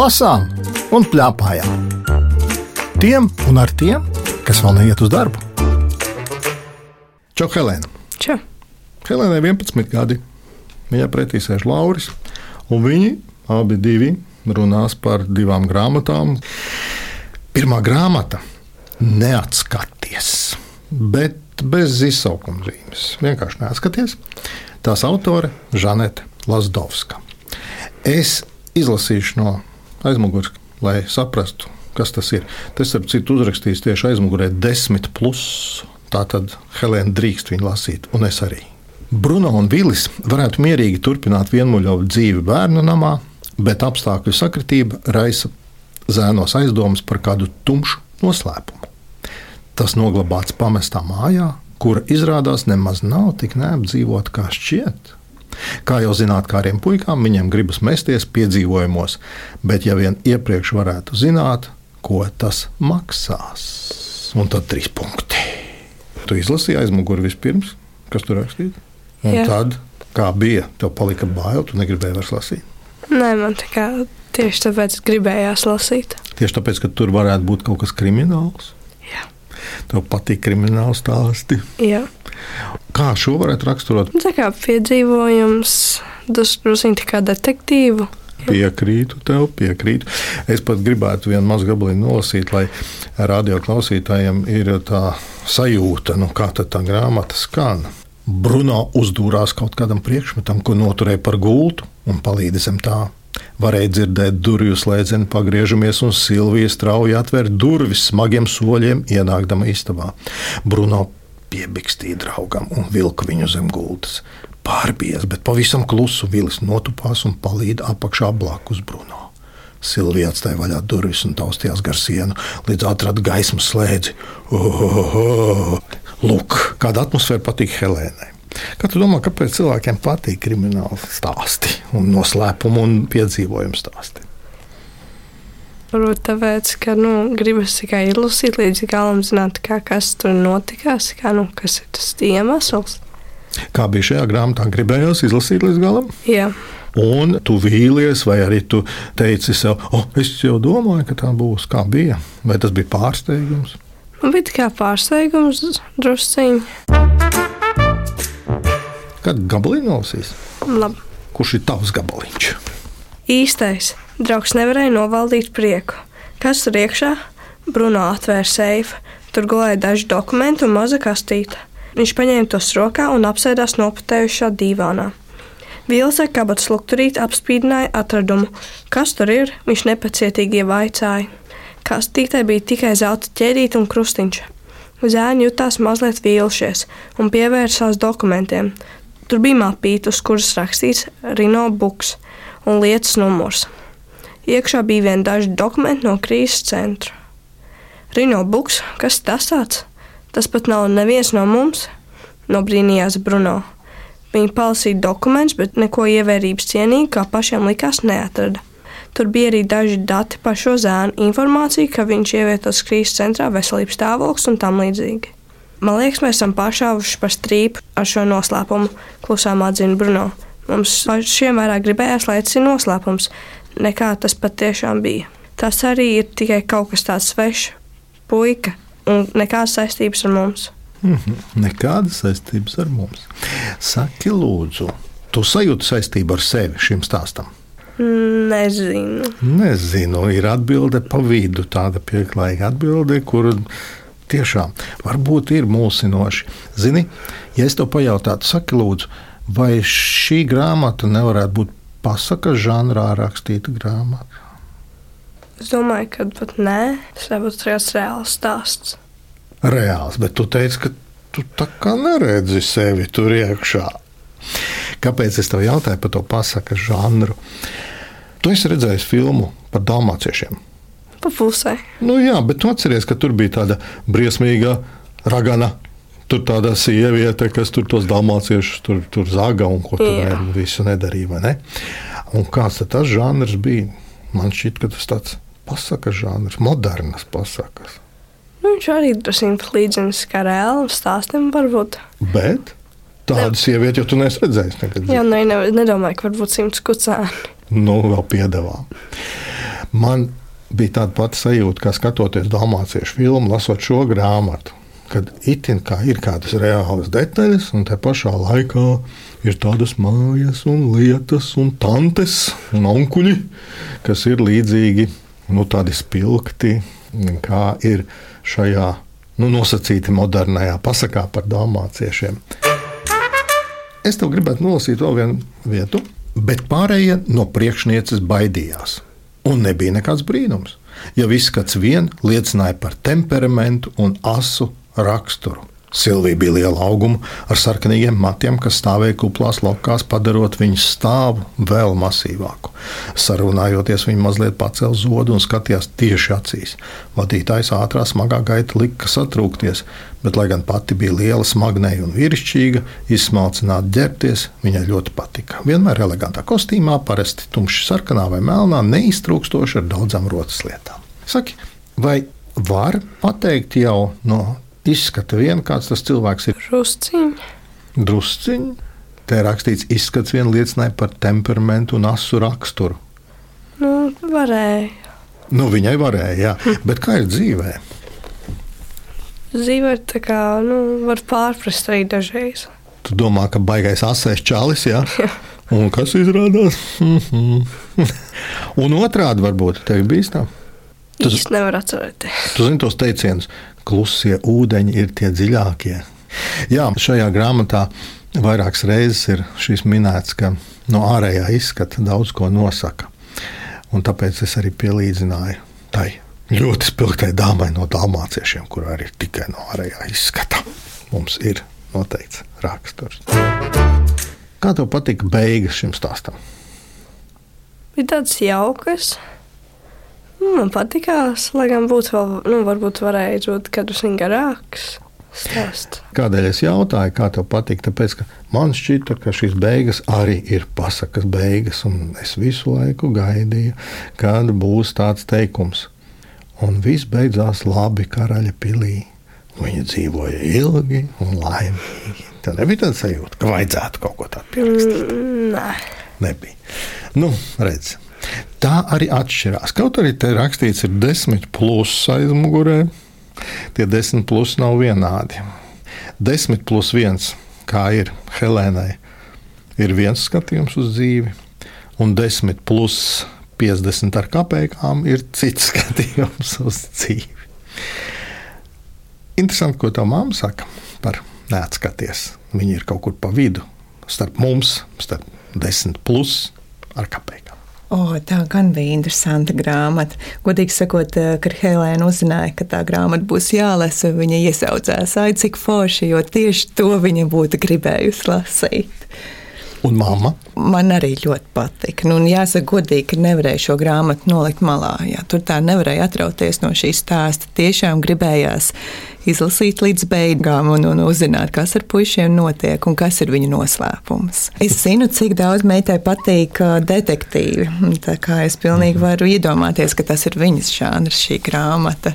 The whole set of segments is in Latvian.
lasām un plēpājām. Tiem un ar tiem, kas vēl neiet uz darbu. Čau, Helēna! Čau! Helēnai 11 gadi. Viņai pretī sēž Lauris, un viņi abi divi runās par divām grāmatām. Pirmā grāmata - neatskaties, bet bez izsaukuma zīmes. Vienkārši neatskaties. Tās autore - Žanete Lasdovska. Es izlasīšu no aizmugures, lai saprastu, kas tas ir. Tas, ap citu, uzrakstījis tieši aizmugurē, desmit plus. Tā tad Helēna drīkst viņu lasīt, un es arī. Bruno un Vilis varētu mierīgi turpināt vienmuļovu dzīvi bērnu namā, bet apstākļu sakritība raisa zēnos aizdomas par kādu tumšu noslēpumu. Tas noglabāts pamestā mājā, kura izrādās nemaz nav tik neapdzīvota kā šķiet. Kā jau zināt, kādiem puikām viņiem gribas mesties piedzīvojumos, bet ja vien iepriekš varētu zināt, ko tas maksās. Un tad trīs punkti. Tu izlasīji aizmuguri vispirms, kas tur rakstīts. Un Jā. tad, kā bija, tev palika bail, tu negribēji vairs lasīt. Nē, man tā kā tieši tāpēc gribējās lasīt. Tieši tāpēc, ka tur varētu būt kaut kas krimināls. Jā. Tev patīk krimināla stāsti. Jā. Kā šo varētu raksturot? Tā kā piedzīvojums, drusku tā kā detektīvu. Piekrītu tev, piekrītu. Es pat gribētu vienu mazu gabaliņu nolasīt, lai radio klausītājiem ir tā sajūta, nu, kā tā grāmata skan. Bruno uzdūrās kaut kādam priekšmetam, ko noturēja par gultu un palīdzi zem tā. Varēja dzirdēt durvju slēdzienu, pagriežamies, un Silvija strauji atver durvis smagiem soļiem, ienākdama istabā. Bruno piebikstīja draugam un vilka viņu zem gultas. Pārbies, bet pavisam klusu vilis notupās un palīd apakšā blakus Bruno. Silvija atstāja vaļā durvis un taustījās gar sienu, līdz atrada gaismas slēdzi. Ohoho! Lūk, kāda atmosfēra patīk Helēnai. Kā tu domā, kāpēc cilvēkiem patīk krimināli stāsti, un noslēpumu un piedzīvojumu stāsti? Varbūt tāpēc, ka nu, gribas tikai izlasīt līdz galam, zināt, kā, kas tur notikās, kā, nu, kas ir tas iemesls. Kā bija šajā grāmatā, gribējās izlasīt līdz galam? Jā, Un tu vīlies, vai arī tu teici sev, oh, es jau domāju, ka tā būs. Kā bija? Vai tas bija pārsteigums? man bija kā pārsteigums drusciņi. Kad gabaliņš nolasīs? Labi. Kurš ir tavs gabaliņš? Īstais. Draugs nevarēja novaldīt prieku. Kas tur iekšā? Bruno atvēra seifu. Tur gulēja daži dokumenti un maza kastīte. Viņš paņēma tos rokā un apsēdās nopatējušā dīvānā. Vīls ar kabatas lukturīti apspīdināja atradumu. Kas tur ir? Viņš nepacietīgi vaicāja. Kastītē bija tikai zelta ķēdīte un krustiņš. Zēni jutās mazliet vīlušies un pievērsās dokumentiem. Tur bija mapīte, uz kuras rakstīts Rino Buks un lietas numurs. Iekšā bija vien daži dokumenti no krīzes centra. Rino Buks, kas tas tāds? Tas pat nav neviens no mums, nobrīnījās Bruno. Viņi palasīja dokumentus, bet neko ievērības cienīgu, kā pašiem likās, neatrada. Tur bija arī daži dati par šo zēnu, informācija, ka viņš ievietots krīzes centrā, veselības stāvoklis un tam līdzīgi. Man liekas, mēs esam pašāvuši par strīpu ar šo noslēpumu, klusām atzina Bruno. Mums pašiem vairāk gribējās, lai tas ir noslēpums, nekā tas patiešām bija. Tas arī ir tikai kaut kas tāds svešs, puika, un nekādas saistības ar mums. Nekādas saistības ar mums. Saki, lūdzu, tu sajūti saistību ar sevi šim stāstam? Nezinu. Nezinu, ir atbilde pa vidu, tāda pieklājīga atbilde, kur tiešām varbūt ir mulsinoši. Zini, ja es tev pajautātu, saki, lūdzu, vai šī grāmata nevarētu būt pasakas žanrā rakstīta grāmata? Es domāju, ka pat nē, tas ir tāds reāls stāsts. Reāls, bet tu teici, ka tu tā kā neredzi sevi tur iekšā. Kāpēc es tev jautāju par to pasakas žanru? Tu esi redzējis filmu par dalmāciešiem. Pa pusē. Nu, jā, bet tu atceries, ka tur bija tāda briesmīga ragana. Tur tāda sieviete, kas tur tos dalmāciešus tur, tur zaga un ko tur Jā. ne, visu nedarīja. Ne? Un kāds tas žanrs bija? Man šķiet, ka tas tāds pasakas žanrs, modernas pasakas. Nu, viņš arī drusku līdzīgs kā reālam stāstam, varbūt. Bet tādu sievieti jau tu neesi redzējis nekad. Jā, nē, ne, nedomāju, ka varbūt simts kucēni. Nu, vēl piedāvā. Man bija tāda pati sajūta, kā skatoties Dalmāciešu filmu, lasot šo grāmatu. Kad itin kā ir kādas reālas detaļas, un te pašā laikā ir tādas mājas, un lietas, un tantes, un onkuļi, kas ir līdzīgi, nu, tādi spilgti, kā ir šajā nu, nosacīti modernajā pasakā par dalmāciešiem. Es tev gribētu nolasīt vēl vienu vietu, bet pārējie no priekšnieces baidījās. Un nebija nekāds brīnums, ja izskats vien liecināja par temperamentu un asu raksturu. Silvija bija liela auguma ar sarkaniem matiem, kas stāvēja kuplās lokās, padarot viņas stāvu vēl masīvāku. Sarunājoties, viņa mazliet pacēla zodu un skatījās tieši acīs. Vadītājs ātrā smagā gaita lika satrūkties, bet, lai gan pati bija liela, smagnēja un vīrišķīga, izsmalcināta ģērbties, viņai ļoti patika. Vienmēr elegantā kostīmā, parasti tumši sarkanā vai melnā, neiztrūkstoši ar daudzām rotas lietām. Saki, vai var pateikt jau no izskata vien, kāds tas cilvēks ir. Drusciņi. Drusciņi. Te rakstīts, izskats vien liecināja par temperamentu un asu raksturu. Nu, varēja. Nu, viņai varēja, jā. Hm. Bet kā ir dzīvē? Dzīvē tā kā nu, var pārprast arī dažreiz. Tu domā, ka baigais asēs čalis, jā? jā. Un kas izrādās? un otrādi varbūt tev bijis tā? Tas īsti nevar atcerēties. Tu zini tos teicienus, klusie ūdeņi ir tie dziļākie. Jā, šajā grāmatā vairākas reizes ir šis minēts, ka no ārējā izskata daudz ko nosaka. Un tāpēc es arī pielīdzināju tai ļoti spilgtai dāmai no dalmāciešiem, kur arī ir tikai no ārējā izskata. Mums ir noteikts raksturs. Kā tev patika beigas šim stāstam? Bija tāds jauks. Nu, man patīkās, lai gan būtu vēl, nu, varbūt varēja būt kādus garāks. Stāst. Kādēļ es jautāju, kā tev patīk? Tāpēc, ka man šķita, ka šīs beigas arī ir pasakas beigas, un es visu laiku gaidīju, kad būs tāds teikums. Un viss beidzās labi karaļa pilī. Viņa dzīvoja ilgi un laimīgi. Tā nebija tāda sajūta, ka vajadzētu kaut ko tādu pierakstīt. Mm, nē, nebija. Nu, redz, Tā arī atšķirās. Kaut arī te rakstīts, ir desmit plus aizmugurē, tie desmit plus nav vienādi. Desmit plus viens, kā ir Helēnai, ir viens skatījums uz dzīvi, un desmit plus 50 ar kapekām ir cits skatījums uz dzīvi. Interesanti, ko tā māma saka par neatskaties. Viņa ir kaut kur pa vidu starp mums, starp 10 plus ar kapekām. O, tā gan bija interesanta grāmata. Godīgi sakot, eh, kad Helēna uzzināja, ka tā grāmata būs jālasa, viņa iesaucās, ai, cik forši, jo tieši to viņa būtu gribējusi lasīt. Un mamma? Man arī ļoti patika. Nu, jāsaka, godīgi, ka nevarēju šo grāmatu nolikt malā. Jā. Tur tā nevarēja atrauties no šīs stāsta. Tiešām gribējās izlasīt līdz beigām un, un uzzināt, kas ar puišiem notiek un kas ir viņu noslēpums. Es zinu, cik daudz meitai patīk detektīvi. Tā kā es pilnīgi varu iedomāties, ka tas ir viņas žanrs, šī grāmata.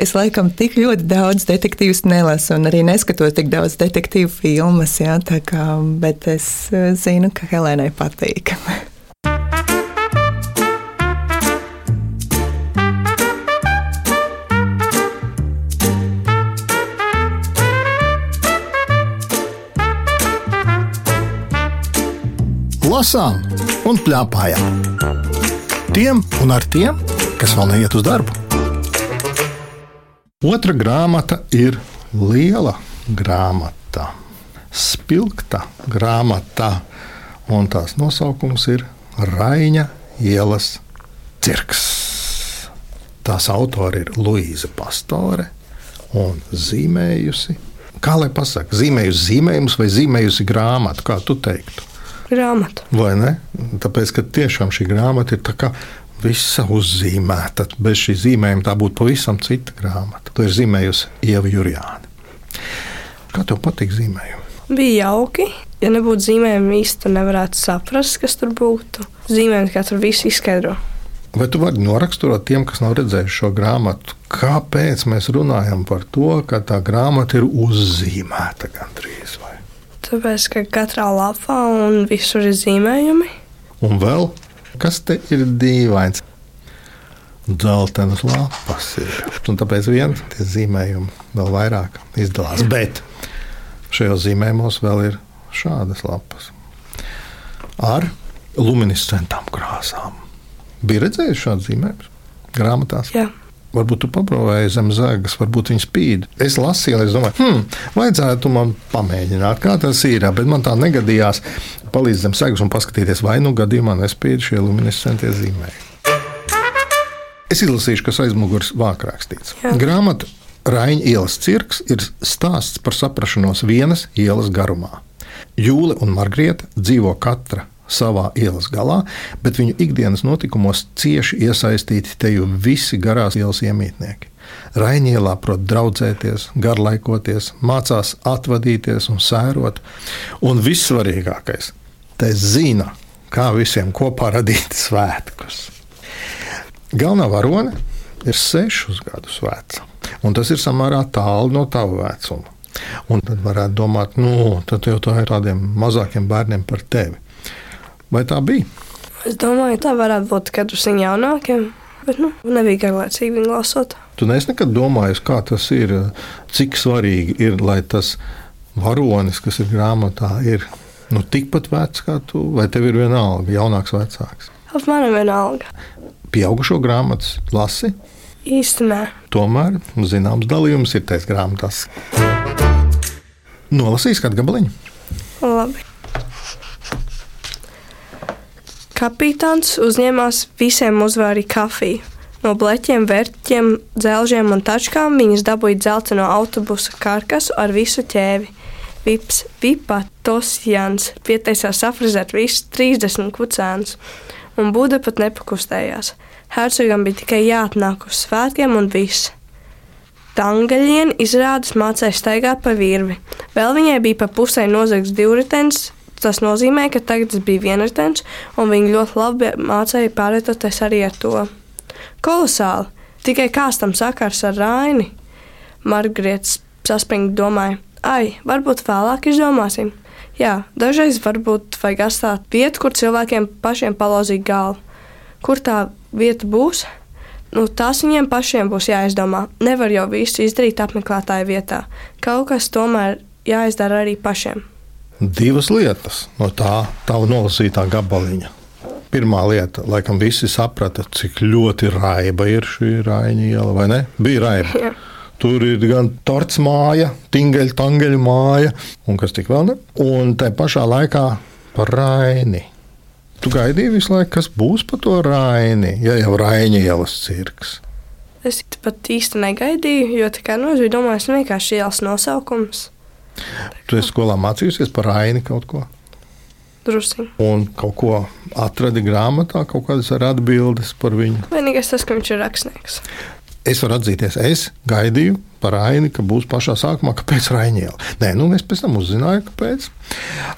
Es laikam tik ļoti daudz detektīvus nelasu un arī neskatos tik daudz detektīvu filmas, jā, kā, bet es zinu, ka Helēnai patīk. lasām un plēpājām. Tiem un ar tiem, kas vēl neiet uz darbu. Otra grāmata ir liela grāmata, spilgta grāmata, un tās nosaukums ir Raina ielas cirks. Tās autori ir Luīza Pastore un zīmējusi. Kā lai pasakā, zīmējusi zīmējumus vai zīmējusi grāmatu, kā tu teiktu? Grāmatu. Vai ne? Tāpēc, ka tiešām šī grāmata ir visa uzzīmēta. Bez šī zīmējuma tā būtu pavisam cita grāmata. To ir zīmējusi Ieva Jurjāna. Kā tev patīk zīmējumi? Bija jauki. Ja nebūtu zīmējumi, īsti nevarētu saprast, kas tur būtu. Zīmējumi kā tur viss izskaidro. Vai tu vari noraksturot tiem, kas nav redzējuši šo grāmatu, kāpēc mēs runājam par to, ka tā grāmata ir uzzīmēta gandrīz? Vai? Tāpēc, ka katrā lapā un visur ir zīmējumi. Un vēl kas te ir dīvains? dzeltenas lapas ir. Un tāpēc vien tie zīmējumi vēl vairāk izdalās. Bet šajos zīmējumos vēl ir šādas lapas ar luminescentām krāsām. Bija redzējuši šādu zīmējumu grāmatās? Jā. Varbūt tu paprovēji zem zēgas, varbūt viņi spīd. Es lasīju, es domāju, hmm, vajadzētu man pamēģināt, kā tas ir. Bet man tā negadījās palīdz zem zēgas un paskatīties, vai nu gadījumā nespīd šie luminescentie zīmējumi. Es izlasīšu, kas aizmugurē vāk rakstīts. Jā. Grāmata Raņa ielas cirks ir stāsts par saprašanos vienas ielas garumā. Jūle un Margrieta dzīvo katra savā ielas galā, bet viņu ikdienas notikumos cieši iesaistīti te jau visi garās ielas iemītnieki. Rainielā prot draudzēties, garlaikoties, mācās atvadīties un sērot. Un vissvarīgākais, te zina, kā visiem kopā radīt svētkus. Galvenā varone ir sešus gadus veca, un tas ir samērā tālu no tava vecuma. Un tad varētu domāt, nu, tad jau tā ir tādiem mazākiem bērniem par tevi. Vai tā bija? Es domāju, tā varētu būt katrs viņa jaunākiem, bet nu, nebija garlaicīgi viņu lasot. Tu neesi nekad domājis, kā tas ir, cik svarīgi ir, lai tas varonis, kas ir grāmatā, ir nu, tikpat vecs kā tu, vai tev ir vienalga, jaunāks, vecāks. Apmēram vienalga. Pieaugušo grāmatas lasi, Īsti nē. tomēr zināms dalījums ir tajās grāmatās. Nolasīs kādu gabaliņu. Labi. Kapitāns uzņēmās visiem uzvārīt kafiju. No bleķiem, vērtiem, dzelžiem un tačkām viņas dabūja dzelteno autobusa karkasu ar visu ķēvi. Vips, vipā, tosjans pieteicās safrizēt visus 30 kucēnus, un Buda pat nepakustējās. Hercogam bija tikai jāatnāk uz svētkiem un viss. Tangaļiena izrādās mācīja staigāt pa virvi. Vēl viņai bija pa pusē nozagts divritens. Tas nozīmē, ka tagad tas bija vienritens, un viņa ļoti labi mācīja pārvietoties arī ar to. Kolosāli! Tikai kāds tam sakars ar Raini? Margarita saspringti domāja, ai, varbūt vēlāk izdomāsim. Jā, dažreiz varbūt vajag atstāt vietu, kur cilvēkiem pašiem palauzīt galvu. Kur tā vieta būs? Nu, tās viņiem pašiem būs jāizdomā. Nevar jau visu izdarīt apmeklētāju vietā. Kaut kas tomēr jāizdara arī pašiem. Divas lietas no tā tava nolasītā gabaliņa. Pirmā lieta, laikam, visi saprata, cik ļoti raiba ir šī Raina iela, vai ne? Bija raiba. Jā. Tur ir gan torts māja, tingeļa, tangeļa māja, un kas tik vēl ne. Un tā pašā laikā par Raini. Tu gaidīji visu laiku, kas būs par to Raini, ja jau Raina ielas cirks. Es pat īsti negaidīju, jo tā kā nu, es biju domājis, vienkārši ielas nosaukums. Tu esi skolā mācījusies par Raini kaut ko. Drusciņi. Un kaut ko atradi grāmatā, kaut kādas ar atbildes par viņu. Vienīgais tas, ka viņš ir rakstnieks. Es varu atzīties, es gaidīju par Aini, ka būs pašā sākumā, kāpēc Rainiela. Nē, nu es pēc tam uzzināju, kāpēc.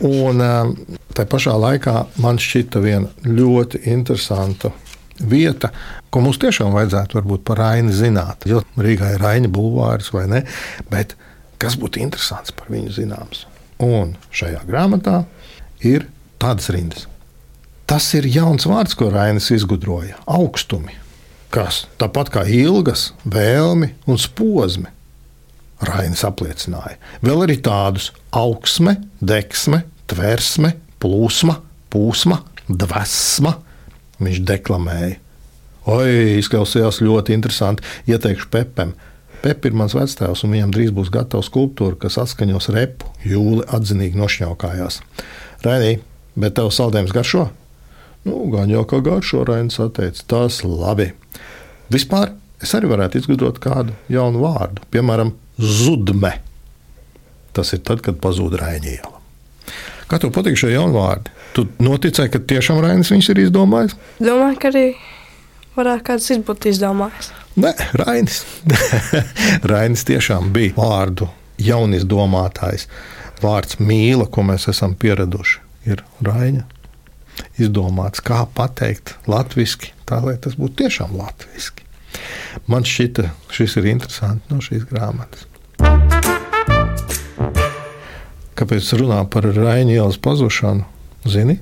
Un um, tā pašā laikā man šķita viena ļoti interesanta vieta, ko mums tiešām vajadzētu varbūt par Aini zināt. Jo Rīgā ir Aina bulvārs vai ne, bet kas būtu interesants par viņu zināms. Un šajā grāmatā ir tādas rindas. Tas ir jauns vārds, ko Rainis izgudroja - augstumi kas tāpat kā ilgas, vēlmi un posmi. Rainis apliecināja. Vēl arī tādus augsme, deksme, tversme, plūsma, pūsma, dvēsma. Viņš deklamēja. Oi, izklausījās ļoti interesanti. Ieteikšu Pepam. Pep ir mans vectēvs, un viņam drīz būs gatava skulptūra, kas atskaņos repu. Jūli atzinīgi nošņaukājās. Rainī, bet tev saldējums garšo? Nu, gan jau kā garšo, Rainis atteica. Tas labi. Vispār es arī varētu izgudrot kādu jaunu vārdu, piemēram, zudme. Tas ir tad, kad pazūd Rainiela. Kā tev patīk šie jauni vārdi? Tu noticēji, ka tiešām Rainis viņus ir izdomājis? Domāju, ka arī varētu kāds būt izdomājis. Nē, Rainis. Rainis tiešām bija vārdu jaunizdomātājs. Vārds mīla, ko mēs esam pieraduši, ir Raina. Izdomāts, kā pateikt latviešu, tā lai tas būtu tiešām latviešu. Man šķita, šis ir interesanti no šīs grāmatas. Kāpēc runā par Raina ielas pazušanu? Zini,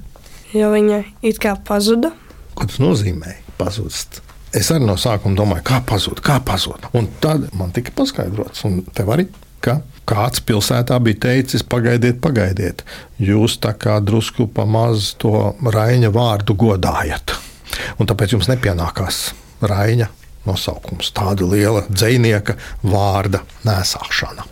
Jo viņa it kā pazuda. ko tas nozīmē? Pazust. Es arī no sākuma domāju, kā pazūd, kā pazūd. Un tad man tika paskaidrots, un tev arī, ka kāds pilsētā bija teicis, pagaidiet, pagaidiet. Jūs tā kā drusku pamaz to Raina vārdu godājat. Un tāpēc jums nepienākās Raina nosaukums, tāda liela dzinieka vārda nesāšana.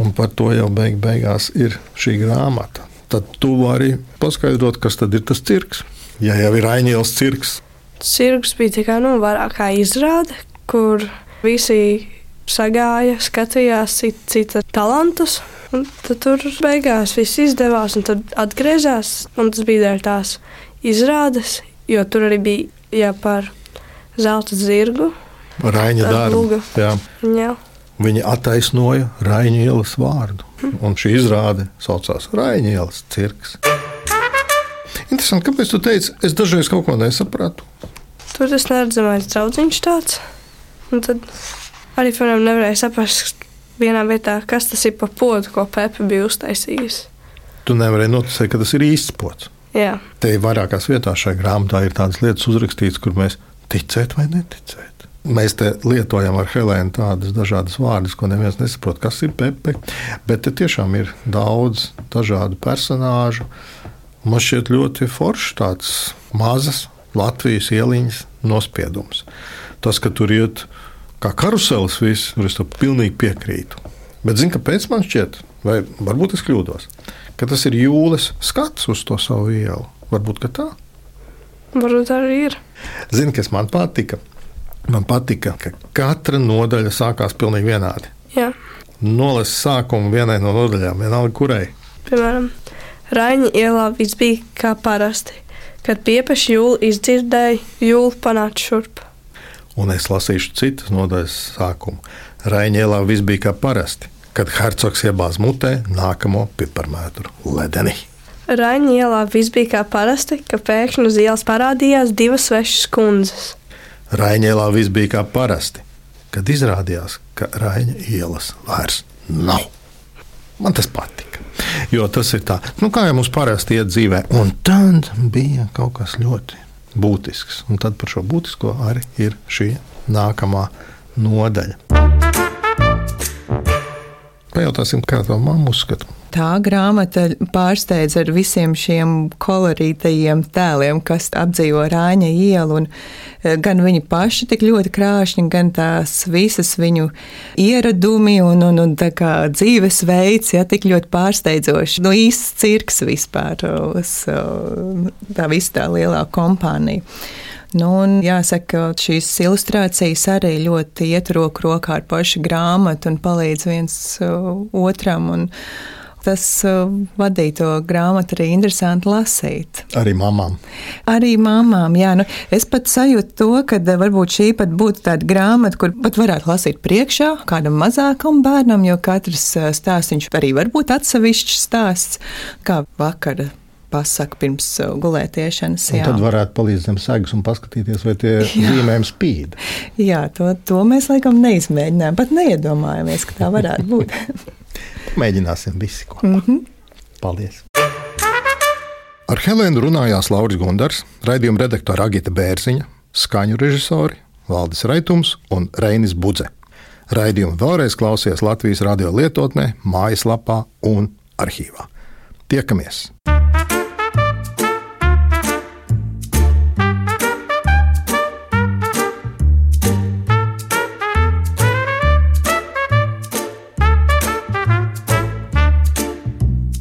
Un par to jau beig beigās ir šī grāmata. Tad tu vari paskaidrot, kas tad ir tas cirks. Ja jau ir Ainielas cirks, Cirks bija tikai nu, vairāk kā izrāde, kur visi sagāja, skatījās cita, cita talantus. Un tad tur beigās viss izdevās, un tad atgriezās. Un tas bija dēļ tās izrādes, jo tur arī bija jā, par zelta zirgu. Ar darbu. Jā. Jā. Viņi attaisnoja Raina ielas vārdu. Un šī izrāde saucās Raina ielas cirks. Interesanti, kāpēc tu teici, es dažreiz kaut ko nesapratu. Tur tas neredzamais draudziņš tāds. Un tad arī, piemēram, nevarēja saprast vienā vietā, kas tas ir pa podu, ko Pepe bija uztaisījis. Tu nevarēji noticēt, ka tas ir īsts pots. Jā, Te ir vairākās vietās šajā grāmatā ir tādas lietas uzrakstītas, kur mēs ticēt vai neticēt. Mēs te lietojam ar Helēnu tādas dažādas vārdus, ko neviens nesaprot, kas ir pepe. Bet te tiešām ir daudz dažādu personāžu. Man šķiet ļoti foršs tāds mazs Latvijas ieliņas nospiedums. Tas, ka tur iet kā karuselis, viss, es tam pilnīgi piekrītu. Bet zini, kāpēc man šķiet, vai varbūt es kļūdos, ka tas ir jūles skats uz to savu ielu. Varbūt tā. varbūt arī ir. Zini, kas man patika? Man patika, ka katra nodaļa sākās pilnīgi vienādi. Jā. Nolasa sākumu vienai no nodaļām, vienalga kurai. Piemēram, Raņa ielā viss bija kā parasti. Kad piepeši jūlu izdzirdēja, jūlu panāca šurp. Un es lasīšu citas nodaļas sākumu. Raņēlā viss bija kā parasti, kad hercogs iebāz mutē nākamo piparmētru ledeni. Raņa ielā viss bija kā parasti, ka pēkšņi uz ielas parādījās divas svešas kundzes. Raņēlā viss bija kā parasti, kad izrādījās, ka Raņa ielas vairs nav. Man tas patika. Jo tas ir tā, nu, kā jau mums parasti iet dzīvē. Un tad bija kaut kas ļoti būtisks. Un tad par šo būtisko arī ir šī nākamā nodaļa. Pajautāsim, kā tā mamma uzskata. Tā grāmata pārsteidz ar visiem šiem kolorītajiem tēliem, kas apdzīvo Rāņa ielu. Eh, gan viņi paši tik ļoti krāšņi, gan tās visas viņu ieradumi un, un, un dzīvesveids, ja tik ļoti pārsteidzoši. Nu, īsts cirks vispār uz tā visa tā lielā kompānija. Nu, un jāsaka, ka šīs ilustrācijas arī ļoti iet roku rokā ar pašu grāmatu un palīdz viens uh, otram. Un tas uh, vadīja to grāmatu arī interesanti lasīt. Arī mamām. Arī mamām, jā, nu, es pat sajūtu to, ka uh, varbūt šī pat būtu tāda grāmata, kur pat varētu lasīt priekšā kādam mazākam bērnam, jo katrs uh, stāsts arī var būt atsevišķs stāsts, kā vakara pasaka pirms uh, gulētiešanas. Un Jā. tad varētu palīdzēt zem segas un paskatīties, vai tie zīmējumi spīd. jā, to, to mēs laikam neizmēģinājām, pat neiedomājāmies, ka tā varētu būt. Mēģināsim visi kopā. Mm -hmm. Paldies! Ar Helēnu runājās Lauris Gundars, raidījuma redaktora Agita Bērziņa, skaņu režisori Valdis Raitums un Reinis Budze. Raidījumu vēlreiz klausies Latvijas radio lietotnē, mājaslapā un arhīvā. Tiekamies!